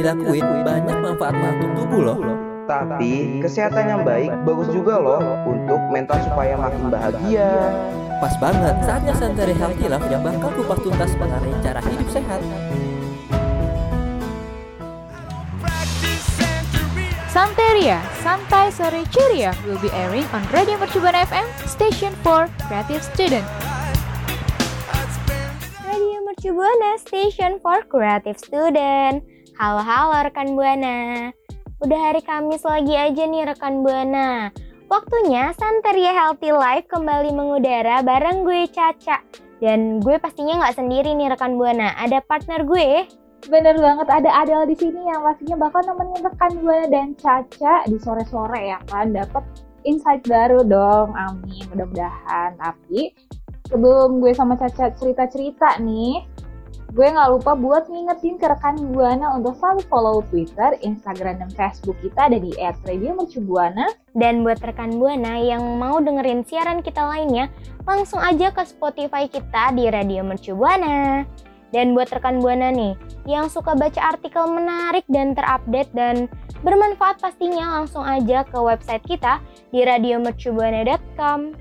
Dilakuin banyak manfaatnya untuk tubuh loh. Tapi kesehatan yang baik bagus juga loh untuk mental supaya makin bahagia. Pas banget saatnya Santai Healthy Life yang bakal kupas tuntas mengenai cara hidup sehat. Santeria, Santai Sore Ceria will be airing on Radio Mercubuana FM, station for creative student. Radio Mercu Buana Station for Creative Student. Halo-halo rekan Buana. Udah hari Kamis lagi aja nih rekan Buana. Waktunya Santeria Healthy Life kembali mengudara bareng gue Caca. Dan gue pastinya nggak sendiri nih rekan Buana. Ada partner gue. Bener banget ada Adel di sini yang pastinya bakal nemenin rekan Buana dan Caca di sore-sore ya kan dapat insight baru dong. Amin, mudah-mudahan. Tapi sebelum gue sama Caca cerita-cerita nih, gue nggak lupa buat ngingetin ke rekan Buana untuk selalu follow Twitter, Instagram, dan Facebook kita ada di @radiomercubuana. Dan buat rekan Buana yang mau dengerin siaran kita lainnya, langsung aja ke Spotify kita di Radio Mercu Buana. Dan buat rekan Buana nih, yang suka baca artikel menarik dan terupdate dan bermanfaat pastinya langsung aja ke website kita di radiomercubuana.com.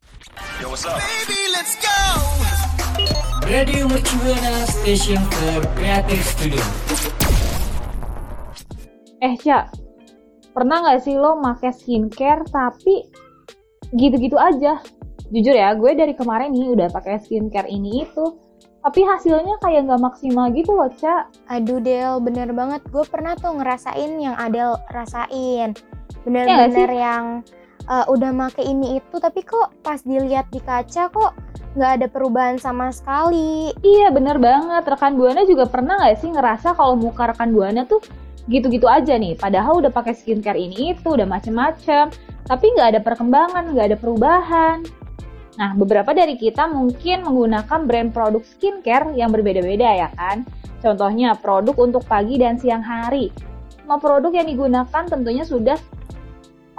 Radio Mercubuana Station for Creative Student. Eh, Ca, pernah nggak sih lo make skincare tapi gitu-gitu aja? Jujur ya, gue dari kemarin nih udah pakai skincare ini itu, tapi hasilnya kayak nggak maksimal gitu loh, Ca. Aduh Del, bener banget. Gue pernah tuh ngerasain yang Adel rasain. Ya nggak Bener-bener sih? Uh, udah make ini itu, tapi kok pas dilihat di kaca kok nggak ada perubahan sama sekali. Iya bener banget, rekan Buana juga pernah nggak sih ngerasa kalau muka rekan Buana tuh gitu-gitu aja nih, padahal udah pakai skincare ini itu, udah macem-macem, tapi nggak ada perkembangan, nggak ada perubahan. Nah, beberapa dari kita mungkin menggunakan brand produk skincare yang berbeda-beda ya kan. Contohnya produk untuk pagi dan siang hari. Semua produk yang digunakan tentunya sudah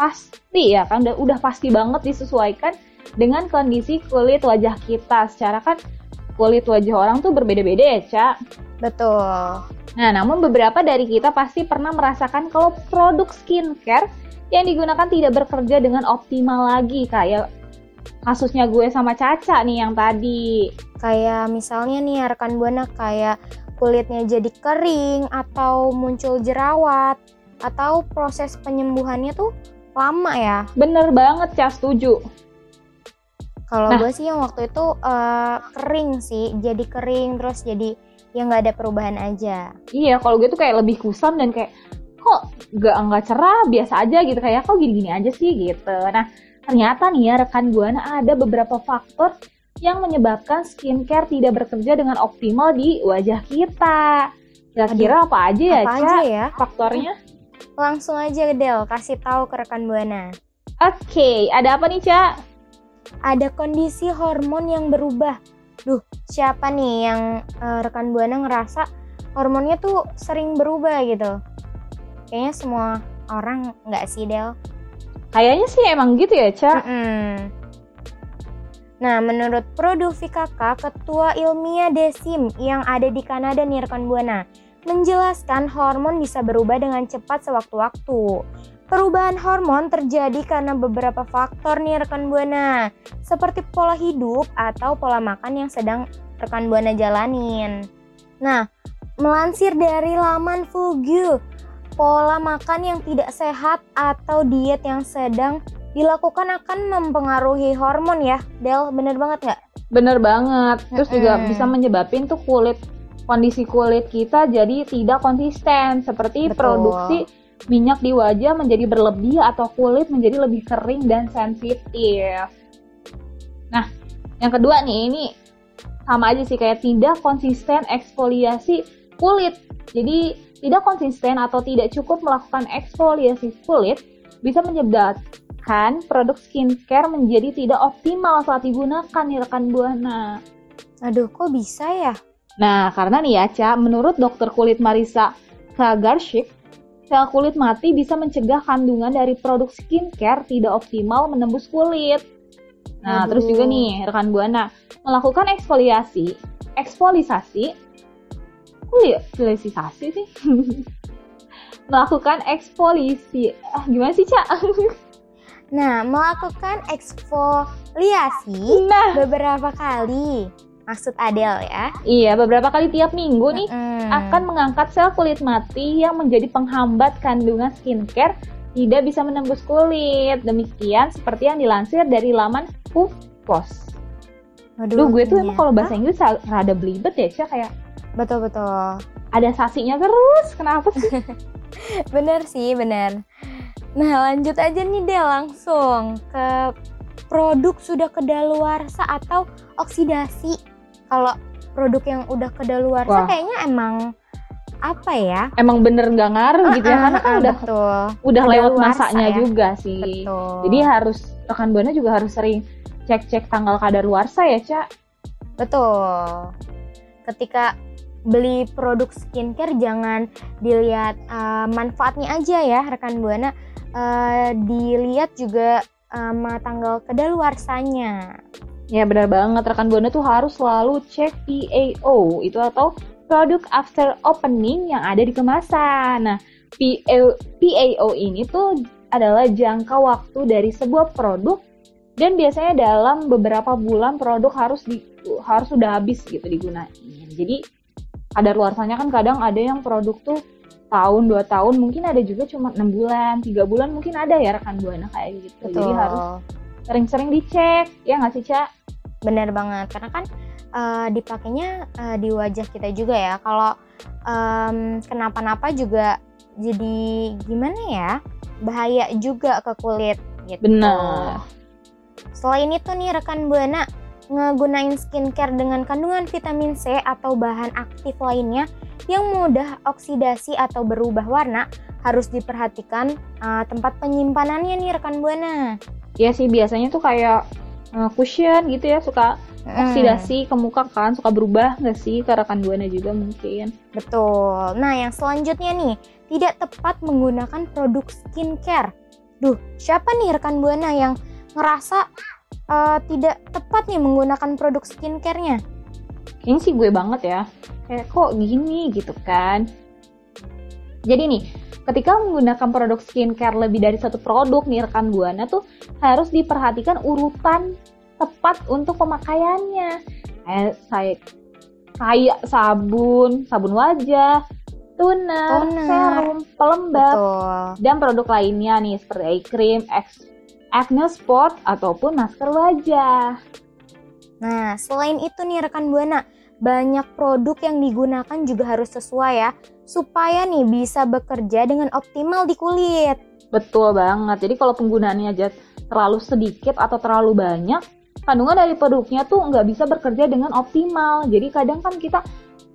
pasti ya kan, udah, udah pasti banget disesuaikan dengan kondisi kulit wajah kita. Secara kan kulit wajah orang tuh berbeda-beda ya, Cak. Betul. Nah, namun beberapa dari kita pasti pernah merasakan kalau produk skincare yang digunakan tidak bekerja dengan optimal lagi kayak kasusnya gue sama Caca nih yang tadi. Kayak misalnya nih rekan Buana kayak kulitnya jadi kering atau muncul jerawat atau proses penyembuhannya tuh lama ya. Bener banget, Ca, setuju. Kalau Nah. gue sih yang waktu itu eh, kering sih, jadi kering terus jadi ya nggak ada perubahan aja. Iya, kalau gue tuh kayak lebih kusam dan kayak kok nggak nggak cerah, biasa aja gitu kayak kok gini-gini aja sih gitu. Nah, ternyata nih ya rekan Buana ada beberapa faktor yang menyebabkan skincare tidak bekerja dengan optimal di wajah kita. Kira-kira apa aja ya, Apa Ca? aja ya? Faktornya? Langsung aja Del, kasih tahu ke rekan Buana. Oke, ada apa nih, Ca? Ada kondisi hormon yang berubah. Duh, siapa nih yang eh, rekan Buana ngerasa hormonnya tuh sering berubah gitu? Kayaknya semua orang nggak sih Del? Kayaknya sih emang gitu ya, Ca. Mm-mm. Nah, menurut Produksi KK, Ketua Ilmiah Desim yang ada di Kanada nih rekan Buana, menjelaskan hormon bisa berubah dengan cepat sewaktu-waktu. Perubahan hormon terjadi karena beberapa faktor nih rekan Buana, seperti pola hidup atau pola makan yang sedang rekan Buana jalanin. Nah, melansir dari laman Fugu, pola makan yang tidak sehat atau diet yang sedang dilakukan akan mempengaruhi hormon ya, Del, bener banget nggak? Bener banget. Terus juga Mm-mm. bisa menyebabin tuh kulit kondisi kulit kita jadi tidak konsisten seperti Betul. produksi minyak di wajah menjadi berlebih atau kulit menjadi lebih kering dan sensitif. Nah, yang kedua nih ini sama aja sih kayak tidak konsisten eksfoliasi kulit. Jadi tidak konsisten atau tidak cukup melakukan eksfoliasi kulit bisa menyebabkan produk skincare menjadi tidak optimal saat digunakan nih rekan buana. Aduh, kok bisa ya? Nah, karena nih ya, Ca, menurut dokter kulit Marisa Kagarshik, sel kulit mati bisa mencegah kandungan dari produk skincare tidak optimal menembus kulit. Nah, Aduh. terus juga nih, rekan Buana, melakukan eksfoliasi, eksfolisasi, kulit, eksfolisasi sih? melakukan eksfolisi, ah gimana sih, Ca? Nah, melakukan eksfoliasi nah, beberapa kali. Maksud Adel ya. iya, beberapa kali tiap minggu nih, Mm. akan mengangkat sel kulit mati yang menjadi penghambat kandungan skincare tidak bisa menembus kulit. Demikian seperti yang dilansir dari laman HuffPost. Waduh, Duh, gue tuh emang ternyata- kalau bahasa Inggris ra- rada belibet ya, Cia. Kayak betul betul. ada sasinya terus. Kenapa sih? Bener sih, bener. Nah, lanjut aja nih deh langsung ke produk sudah kedaluarsa atau oksidasi. Kalau produk yang udah kedaluarsa Wah. kayaknya emang apa ya? emang bener nggak ngaruh gitu ya, Ah, karena kan ah, udah betul. udah lewat masanya ya. juga sih. Betul. Jadi harus rekan buana juga harus sering cek-cek tanggal kadaluarsa ya, Ca. Betul. Ketika beli produk skincare jangan dilihat eh, manfaatnya aja ya rekan buana, Eh, dilihat juga eh, sama tanggal kedaluarsanya. Ya benar banget rekan buana tuh harus selalu cek PAO itu atau product after opening yang ada di kemasan. Nah, PAO, PAO ini tuh adalah jangka waktu dari sebuah produk dan biasanya dalam beberapa bulan produk harus di, harus sudah habis gitu digunain. Jadi ada luarsanya kan kadang ada yang produk tuh tahun dua tahun mungkin ada juga cuma enam bulan tiga bulan mungkin ada ya rekan buana kayak gitu Betul. jadi harus sering-sering dicek ya nggak sih Ca? Bener banget karena kan eh, dipakainya eh, di wajah kita juga ya. Kalau em, kenapa-napa juga jadi gimana ya? Bahaya juga ke kulit gitu. Benar. Selain itu nih rekan Buana ngegunain skincare dengan kandungan vitamin C atau bahan aktif lainnya yang mudah oksidasi atau berubah warna harus diperhatikan eh, tempat penyimpanannya nih rekan Buana. Ya sih biasanya tuh kayak eh, cushion gitu ya suka Hmm. oksidasi ke muka kan suka berubah nggak sih ke rekan buana juga mungkin. Betul. Nah, yang selanjutnya nih, tidak tepat menggunakan produk skincare. Duh, siapa nih rekan Buana yang ngerasa eh, tidak tepat nih menggunakan produk skincare-nya? Kayaknya sih gue banget ya. Kayak kok gini gitu kan. Jadi nih, ketika menggunakan produk skincare lebih dari satu produk nih rekan buana tuh harus diperhatikan urutan tepat untuk pemakaiannya. Kayak saya kayak sabun, sabun wajah, toner, Toner. serum, pelembab, Betul. dan produk lainnya nih seperti eye cream, acne spot ataupun masker wajah. Nah, selain itu nih rekan Buana, banyak produk yang digunakan juga harus sesuai ya, supaya nih bisa bekerja dengan optimal di kulit. Betul banget. Jadi kalau penggunaannya aja terlalu sedikit atau terlalu banyak, kandungan dari produknya tuh nggak bisa bekerja dengan optimal. Jadi kadang kan kita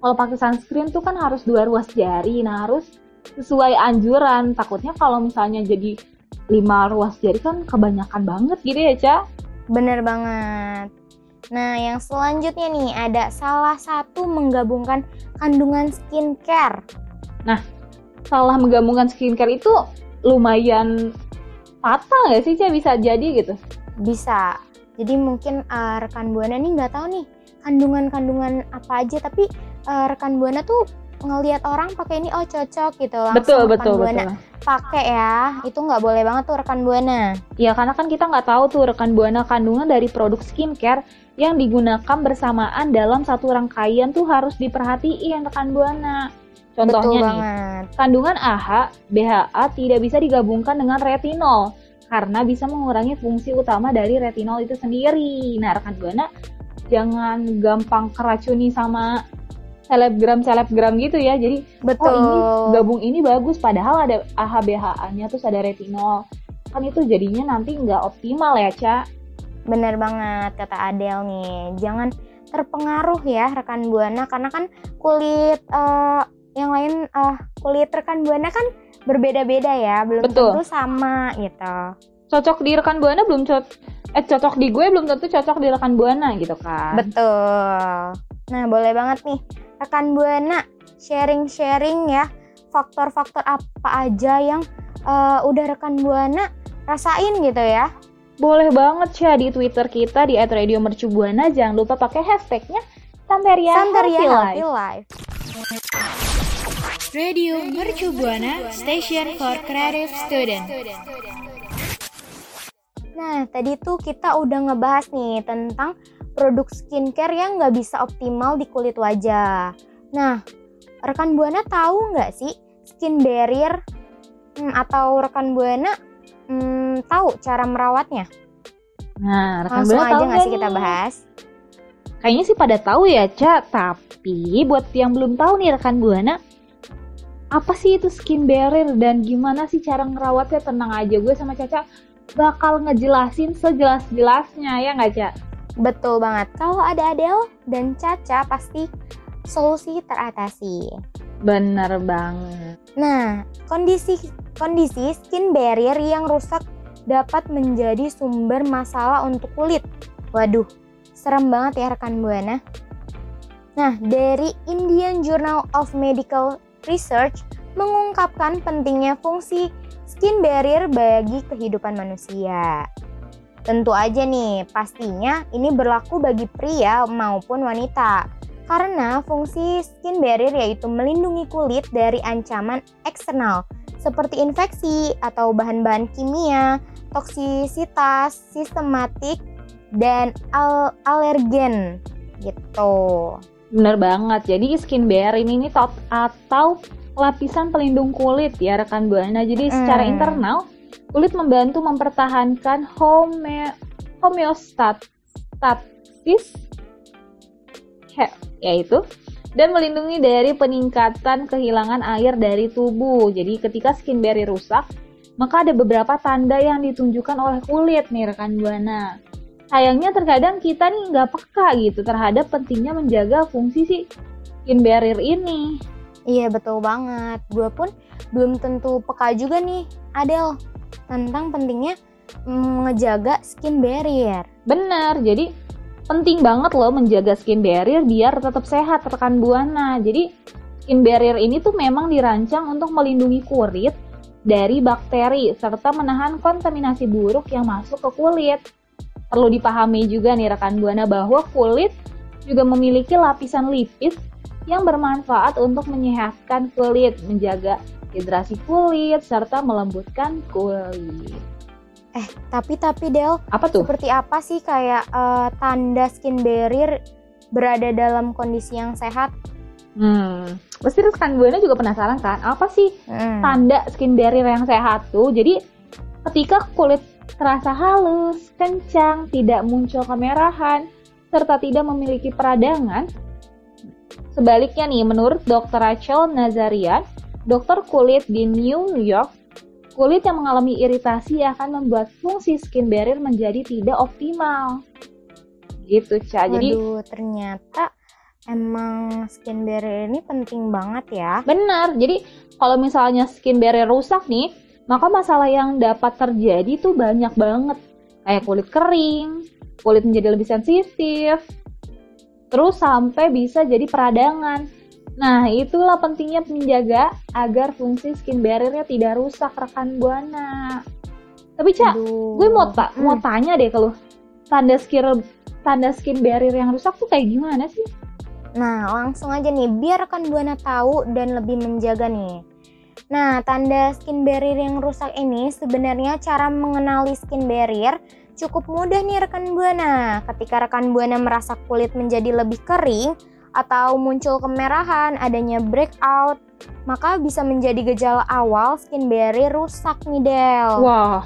kalau pakai sunscreen tuh kan harus dua ruas jari. Nah harus sesuai anjuran. Takutnya kalau misalnya jadi lima ruas jari kan kebanyakan banget gitu ya, Ca. Bener banget. Nah, yang selanjutnya nih ada salah satu menggabungkan kandungan skincare. Salah menggabungkan skincare itu lumayan fatal nggak sih, Ca? Bisa jadi gitu. Bisa. Jadi mungkin eh, rekan buana nih nggak tahu nih kandungan-kandungan apa aja, tapi eh, rekan buana tuh ngelihat orang pakai ini oh cocok gitu langsung betul, rekan betul, buana betul. Pakai ya. Itu nggak boleh banget tuh rekan buana. Ya karena kan kita nggak tahu tuh rekan buana kandungan dari produk skincare yang digunakan bersamaan dalam satu rangkaian tuh harus diperhatiin rekan buana. Betul Contohnya nih, banget. kandungan AHA, BHA tidak bisa digabungkan dengan retinol karena bisa mengurangi fungsi utama dari retinol itu sendiri. Nah rekan buana jangan gampang keracuni sama selebgram-selebgram gitu ya. Jadi Betul. oh ini gabung ini bagus padahal ada AHA BHA-nya terus ada retinol. Kan itu jadinya nanti nggak optimal ya, Ca. Bener banget kata Adel nih. Jangan terpengaruh ya rekan buana karena kan kulit eh, yang lain eh, kulit rekan buana kan berbeda-beda ya, belum Betul. tentu sama gitu. Cocok di rekan buana belum cocok eh cocok di gue belum tentu cocok di rekan buana gitu kan. Betul. Nah, boleh banget nih rekan buana sharing-sharing ya faktor-faktor apa aja yang eh, udah rekan buana rasain gitu ya. Boleh banget ya di Twitter kita di @radiomercubuana jangan lupa pakai hashtagnya Santeria Santeria Healthy Healthy Life. Life. Radio Mercu Buana Station for Creative Student. Nah, tadi tuh kita udah ngebahas nih tentang produk skincare yang nggak bisa optimal di kulit wajah. Nah, rekan buana tahu nggak sih skin barrier Hmm, atau rekan buana hmm, tahu cara merawatnya? Nah, rekan Langsung buana aja tahu nggak sih kita bahas? Kayaknya sih pada tahu ya, Ca. Tapi buat yang belum tahu nih rekan Buana, apa sih itu skin barrier dan gimana sih cara ngerawatnya? Tenang aja, gue sama Caca bakal ngejelasin sejelas-jelasnya ya nggak, Ca? Betul banget. Kalau ada Adele dan Caca pasti solusi teratasi. Bener banget. Nah, kondisi kondisi skin barrier yang rusak dapat menjadi sumber masalah untuk kulit. Waduh, serem banget ya rekan Buana. Nah, dari Indian Journal of Medical Research mengungkapkan pentingnya fungsi skin barrier bagi kehidupan manusia. Tentu aja nih, pastinya ini berlaku bagi pria maupun wanita. Karena fungsi skin barrier yaitu melindungi kulit dari ancaman eksternal seperti infeksi atau bahan-bahan kimia, toksisitas sistematik, dan al- alergen gitu. Bener banget. Jadi skin barrier ini nih tot atau lapisan pelindung kulit ya rekan Buana. Jadi secara Hmm. internal kulit membantu mempertahankan home homeostatis yaitu dan melindungi dari peningkatan kehilangan air dari tubuh. Jadi ketika skin barrier rusak, maka ada beberapa tanda yang ditunjukkan oleh kulit nih rekan Buana. Sayangnya terkadang kita nih nggak peka gitu terhadap pentingnya menjaga fungsi si skin barrier ini. Iya betul banget. Gue pun belum tentu peka juga nih, Adel, tentang pentingnya mm, ngejaga skin barrier. Bener, jadi penting banget loh menjaga skin barrier biar tetap sehat rekan Buana. Jadi skin barrier ini tuh memang dirancang untuk melindungi kulit dari bakteri serta menahan kontaminasi buruk yang masuk ke kulit. Perlu dipahami juga nih rekan Buana bahwa kulit juga memiliki lapisan lipid yang bermanfaat untuk menyehatkan kulit, menjaga hidrasi kulit serta melembutkan kulit. Eh, tapi tapi Del, Apa tuh? seperti apa sih kayak eh, tanda skin barrier berada dalam kondisi yang sehat? Hmm, pasti rekan Buana juga penasaran kan, apa sih Hmm. tanda skin barrier yang sehat tuh? Jadi ketika kulit terasa halus, kencang, tidak muncul kemerahan, serta tidak memiliki peradangan. Sebaliknya nih, menurut Dr. Rachel Nazarian, dokter kulit di New York, kulit yang mengalami iritasi akan membuat fungsi skin barrier menjadi tidak optimal. Gitu, Ca. Jadi Waduh, ternyata emang skin barrier ini penting banget ya. Benar. Jadi kalau misalnya skin barrier rusak nih, maka masalah yang dapat terjadi tuh banyak banget. Kayak kulit kering, kulit menjadi lebih sensitif, terus sampai bisa jadi peradangan. Nah, itulah pentingnya menjaga agar fungsi skin barriernya tidak rusak rekan Buana. Tapi Cak, Aduh. gue mau tak Hmm. mau tanya deh ke lu. Tanda skin tanda skin barrier yang rusak tuh kayak gimana sih? Nah, langsung aja nih, biar rekan Buana tahu dan lebih menjaga nih. Nah, tanda skin barrier yang rusak ini sebenarnya cara mengenali skin barrier cukup mudah nih rekan Buana. Ketika rekan Buana merasa kulit menjadi lebih kering atau muncul kemerahan, adanya breakout, maka bisa menjadi gejala awal skin barrier rusak nih Del. Wah.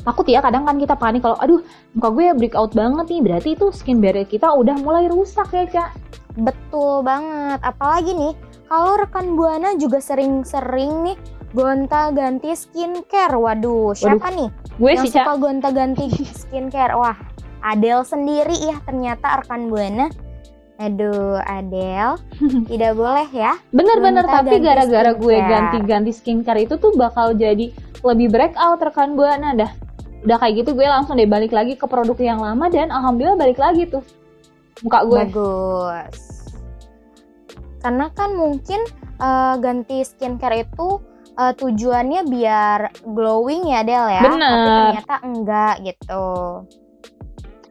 Takut ya kadang kan kita panik kalau aduh muka gue breakout banget nih berarti itu skin barrier kita udah mulai rusak ya Cak. Betul banget. Apalagi nih, kalau rekan Buana juga sering-sering nih gonta-ganti skincare. Waduh, siapa nih Gue yang sih suka gonta-ganti skincare? Wah, Adele sendiri ya ternyata rekan Buana. Aduh, Adel, tidak boleh ya. Bener-bener, tapi gara-gara gue ganti-ganti skincare itu tuh bakal jadi lebih breakout rekan buana dah. Udah kayak gitu gue langsung deh balik lagi ke produk yang lama dan alhamdulillah balik lagi tuh muka gue. Bagus. Karena kan mungkin eh, ganti skincare itu eh, tujuannya biar glowing ya Del ya. Tapi Bener. ternyata enggak gitu.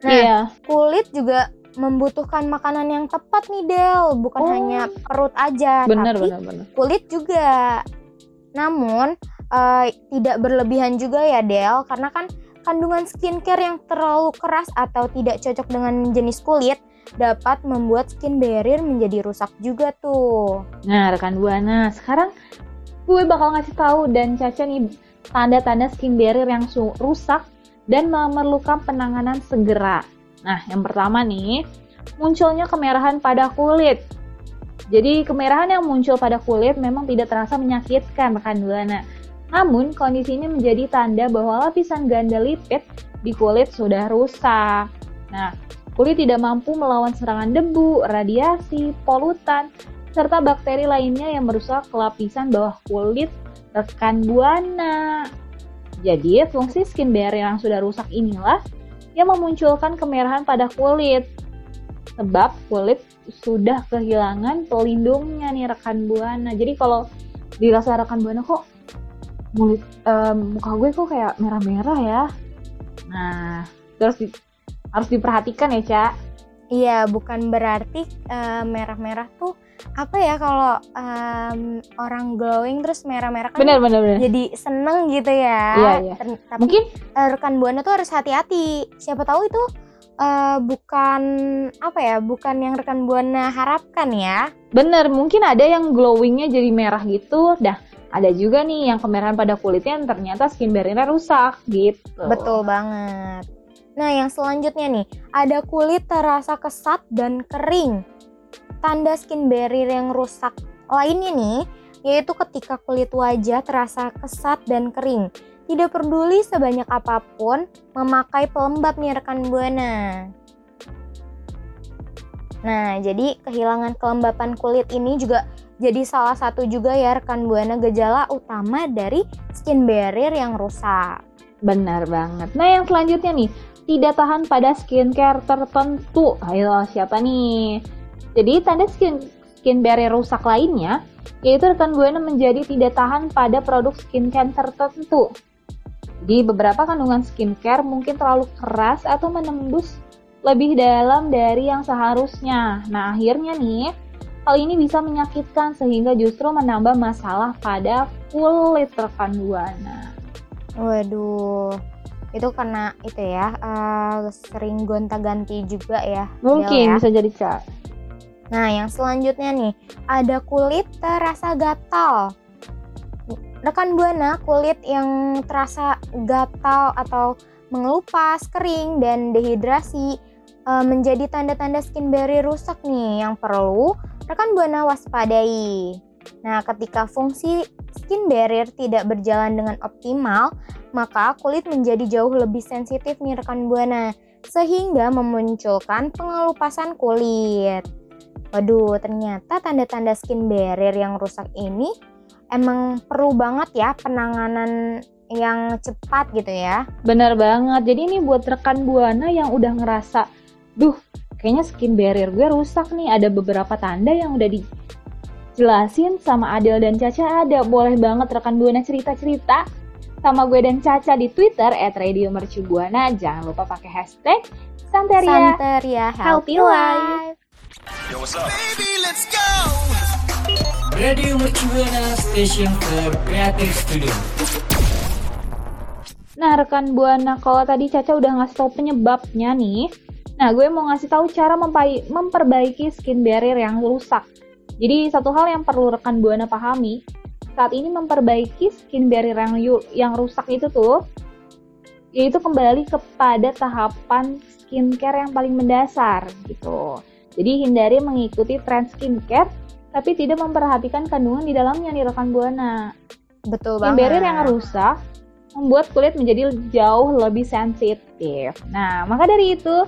Nah, Iya, kulit juga membutuhkan makanan yang tepat nih Del, bukan Oh. hanya perut aja, bener tapi bener bener. kulit juga. Namun eh, tidak berlebihan juga ya Del, karena kan kandungan skincare yang terlalu keras atau tidak cocok dengan jenis kulit dapat membuat skin barrier menjadi rusak juga tuh. Nah rekan buana, sekarang gue bakal ngasih tahu dan Caca nih tanda-tanda skin barrier yang rusak dan memerlukan penanganan segera. Nah, yang pertama nih, munculnya kemerahan pada kulit. Jadi, kemerahan yang muncul pada kulit memang tidak terasa menyakitkan rekan buana. Namun, kondisi ini menjadi tanda bahwa lapisan ganda lipid di kulit sudah rusak. Nah, kulit tidak mampu melawan serangan debu, radiasi, polutan, serta bakteri lainnya yang merusak lapisan bawah kulit rekan buana. Jadi, fungsi skin barrier yang sudah rusak inilah yang memunculkan kemerahan pada kulit. Sebab kulit sudah kehilangan pelindungnya nih rekan buana. Jadi kalau dirasa rekan buana kok mulut em, muka gue kok kayak merah-merah ya. Nah, terus di- harus diperhatikan ya, Cak. Iya, bukan berarti eh, merah-merah tuh apa ya kalau em, orang glowing terus merah-merah kan Bener, bener, bener. jadi seneng gitu ya. Iya, iya. Tapi Mungkin eh, rekan buana tuh harus hati-hati. Siapa tahu itu eh, bukan apa ya, bukan yang rekan buana harapkan ya. Bener, mungkin ada yang glowingnya jadi merah gitu. Dah, ada juga nih yang kemerahan pada kulitnya yang ternyata skin barrier rusak gitu. Betul banget. Nah, yang selanjutnya nih, ada kulit terasa kesat dan kering. Tanda skin barrier yang rusak lainnya nih, yaitu ketika kulit wajah terasa kesat dan kering. Tidak peduli sebanyak apa pun memakai pelembab nih rekan buana. Nah, jadi kehilangan kelembapan kulit ini juga jadi salah satu juga ya rekan buana gejala utama dari skin barrier yang rusak. Benar banget. Nah, yang selanjutnya nih, tidak tahan pada skincare tertentu. Ayo, siapa nih? Jadi, tanda skin skin barrier rusak lainnya yaitu rekan buana menjadi tidak tahan pada produk skincare tertentu. Jadi, beberapa kandungan skincare mungkin terlalu keras atau menembus lebih dalam dari yang seharusnya. Nah, akhirnya nih, hal ini bisa menyakitkan sehingga justru menambah masalah pada kulit rekan buana. Waduh, itu karena itu ya eh, sering gonta-ganti juga ya. Mungkin Del, ya. bisa jadi Cak. Nah, yang selanjutnya nih, ada kulit terasa gatal. Rekan buana, kulit yang terasa gatal atau mengelupas, kering, dan dehidrasi eh, menjadi tanda-tanda skin barrier rusak nih yang perlu rekan buana waspadai. Nah, ketika fungsi skin barrier tidak berjalan dengan optimal, maka kulit menjadi jauh lebih sensitif nih rekan buana, sehingga memunculkan pengelupasan kulit. Waduh, ternyata tanda-tanda skin barrier yang rusak ini emang perlu banget ya penanganan yang cepat gitu ya. Bener banget. Jadi ini buat rekan buana yang udah ngerasa, duh, kayaknya skin barrier gue rusak nih. Ada beberapa tanda yang udah dijelasin sama Adel dan Caca ada. Boleh banget rekan buana cerita-cerita sama gue dan Caca di Twitter @radiomercubuana. Jangan lupa pakai hashtag Santeria. Santeria Healthy Life. Radio Mercubuana Station for Creative Studio. Nah, rekan Buana, kalau tadi Caca udah ngasih tahu penyebabnya nih. Nah, gue mau ngasih tahu cara memperbaiki skin barrier yang rusak. Jadi, satu hal yang perlu rekan Buana pahami, saat ini memperbaiki skin barrier yang yang rusak itu tuh yaitu kembali kepada tahapan skincare yang paling mendasar gitu. Jadi hindari mengikuti tren skincare tapi tidak memperhatikan kandungan di dalamnya nih rekan Buana. Betul Skin banget. barrier yang rusak membuat kulit menjadi jauh lebih sensitif. Nah, maka dari itu,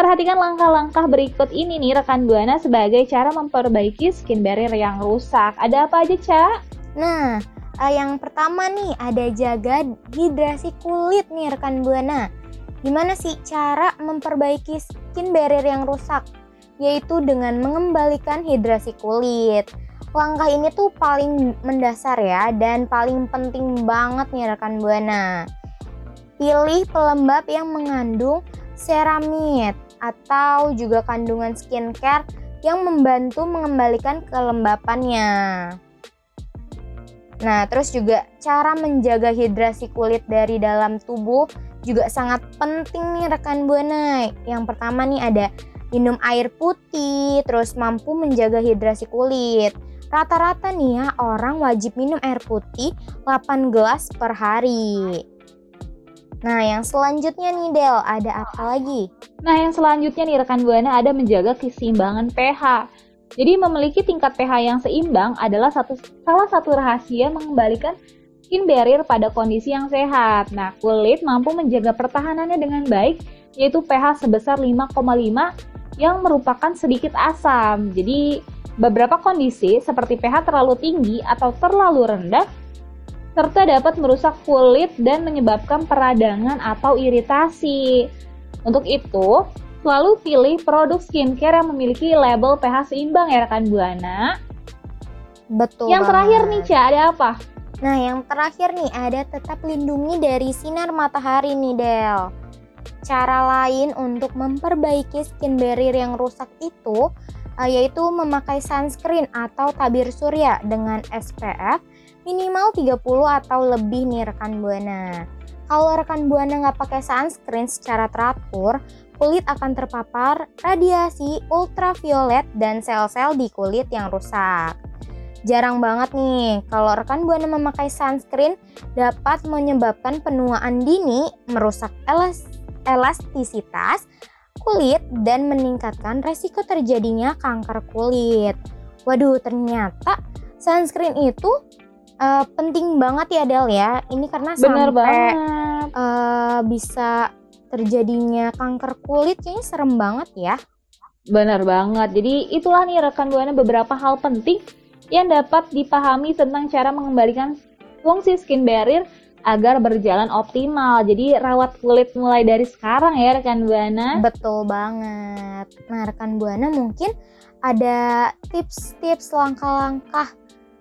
Perhatikan langkah-langkah berikut ini nih rekan Buana sebagai cara memperbaiki skin barrier yang rusak. Ada apa aja, Ca? Nah, uh, yang pertama nih ada jaga hidrasi kulit nih rekan Buana. Gimana sih cara memperbaiki skin barrier yang rusak? Yaitu dengan mengembalikan hidrasi kulit. Langkah ini tuh paling mendasar ya dan paling penting banget nih rekan Buana. Pilih pelembab yang mengandung ceramide atau juga kandungan skincare yang membantu mengembalikan kelembapannya. Nah, terus juga cara menjaga hidrasi kulit dari dalam tubuh juga sangat penting nih rekan Buana. Yang pertama nih ada minum air putih, terus mampu menjaga hidrasi kulit. Rata-rata nih ya orang wajib minum air putih 8 gelas per hari. Nah, yang selanjutnya nih Del, ada apa lagi? Nah, yang selanjutnya nih rekan Buana ada menjaga keseimbangan pH. Jadi memiliki tingkat pH yang seimbang adalah satu salah satu rahasia mengembalikan skin barrier pada kondisi yang sehat. Nah, kulit mampu menjaga pertahanannya dengan baik yaitu pH sebesar 5,5 yang merupakan sedikit asam. Jadi Beberapa kondisi seperti pH terlalu tinggi atau terlalu rendah serta dapat merusak kulit dan menyebabkan peradangan atau iritasi. Untuk itu, selalu pilih produk skincare yang memiliki label pH seimbang ya rekan Buana. Betul. Yang terakhir nih, Cia, ada apa? Nah, yang terakhir nih ada tetap lindungi dari sinar matahari nih, Del. Cara lain untuk memperbaiki skin barrier yang rusak itu uh, yaitu memakai sunscreen atau tabir surya dengan SPF minimal 30 atau lebih nih rekan Buana. Kalau rekan Buana nggak pakai sunscreen secara teratur, kulit akan terpapar radiasi ultraviolet dan sel-sel di kulit yang rusak. Jarang banget nih kalau rekan Buana memakai sunscreen dapat menyebabkan penuaan dini, merusak elas elastisitas, kulit dan meningkatkan resiko terjadinya kanker kulit. Waduh, ternyata sunscreen itu uh, penting banget ya Del ya. Ini karena Bener sampai banget. Uh, bisa terjadinya kanker kulit kayaknya serem banget ya. Benar banget. Jadi itulah nih rekan buana beberapa hal penting yang dapat dipahami tentang cara mengembalikan fungsi skin barrier agar berjalan optimal. Jadi rawat kulit mulai dari sekarang ya rekan Buana. Betul banget. Nah, rekan Buana mungkin ada tips-tips langkah-langkah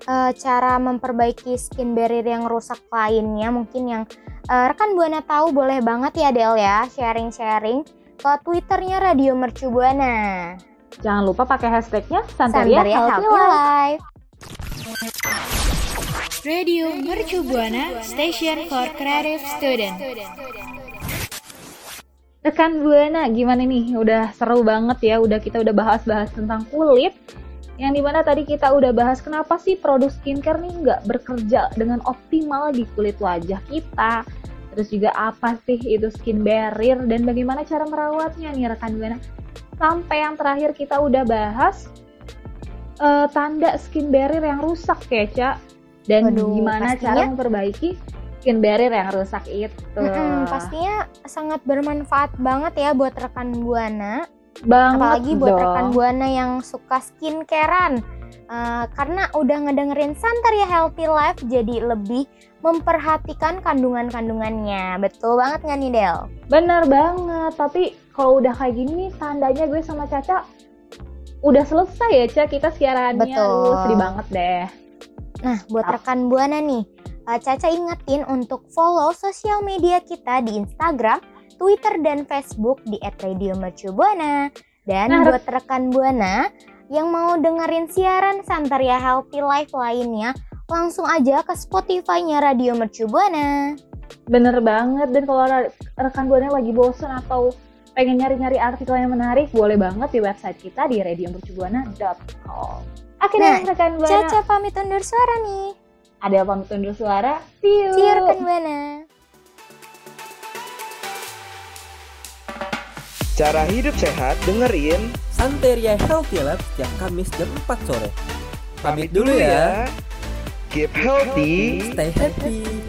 uh, cara memperbaiki skin barrier yang rusak lainnya mungkin yang uh, rekan Buana tahu boleh banget ya Del ya sharing-sharing ke Twitternya Radio Mercu Buana. Jangan lupa pakai hashtagnya Santeria, Santeria Healthy Healthy Life. Radio Mercu Buana Station for Creative Student. Rekan Buana, gimana nih? Udah seru banget ya, udah kita udah bahas-bahas tentang kulit. Yang di mana tadi kita udah bahas kenapa sih produk skincare nih nggak bekerja dengan optimal di kulit wajah kita. Terus juga apa sih itu skin barrier dan bagaimana cara merawatnya nih rekan Buana. Sampai yang terakhir kita udah bahas uh, tanda skin barrier yang rusak ya, Cak. Dan Waduh, gimana pastinya- cara memperbaiki skin barrier yang rusak itu. Mm-mm, pastinya sangat bermanfaat banget ya buat rekan Buana. Banget Apalagi buat dong. rekan Buana yang suka skincarean. Eh, karena udah ngedengerin Santaria Healthy Life jadi lebih memperhatikan kandungan-kandungannya. Betul banget nggak nih Del? Bener banget, tapi kalau udah kayak gini tandanya gue sama Caca udah selesai ya Caca kita siarannya. Betul. Sedih banget deh. Nah, buat rekan Buana nih, eh, Caca ingetin untuk follow sosial media kita di Instagram, Twitter, dan Facebook di @radiomercubuana. Dan Nah, buat rekan Buana yang mau dengerin siaran Santaria Healthy Life lainnya, langsung aja ke Spotify-nya Radio Mercu Buana. Bener banget dan kalau re- rekan buana lagi bosen atau pengen nyari-nyari artikel yang menarik, boleh banget di website kita di radiomercubuana.com. Oke Nah, rekan buana, Caca pamit undur suara nih. ada pamit undur suara. See you. See you rekan Buana. Cara hidup sehat dengerin Santeria Healthy Lab setiap Kamis jam 4 sore. Pamit dulu ya. Keep healthy. Stay happy.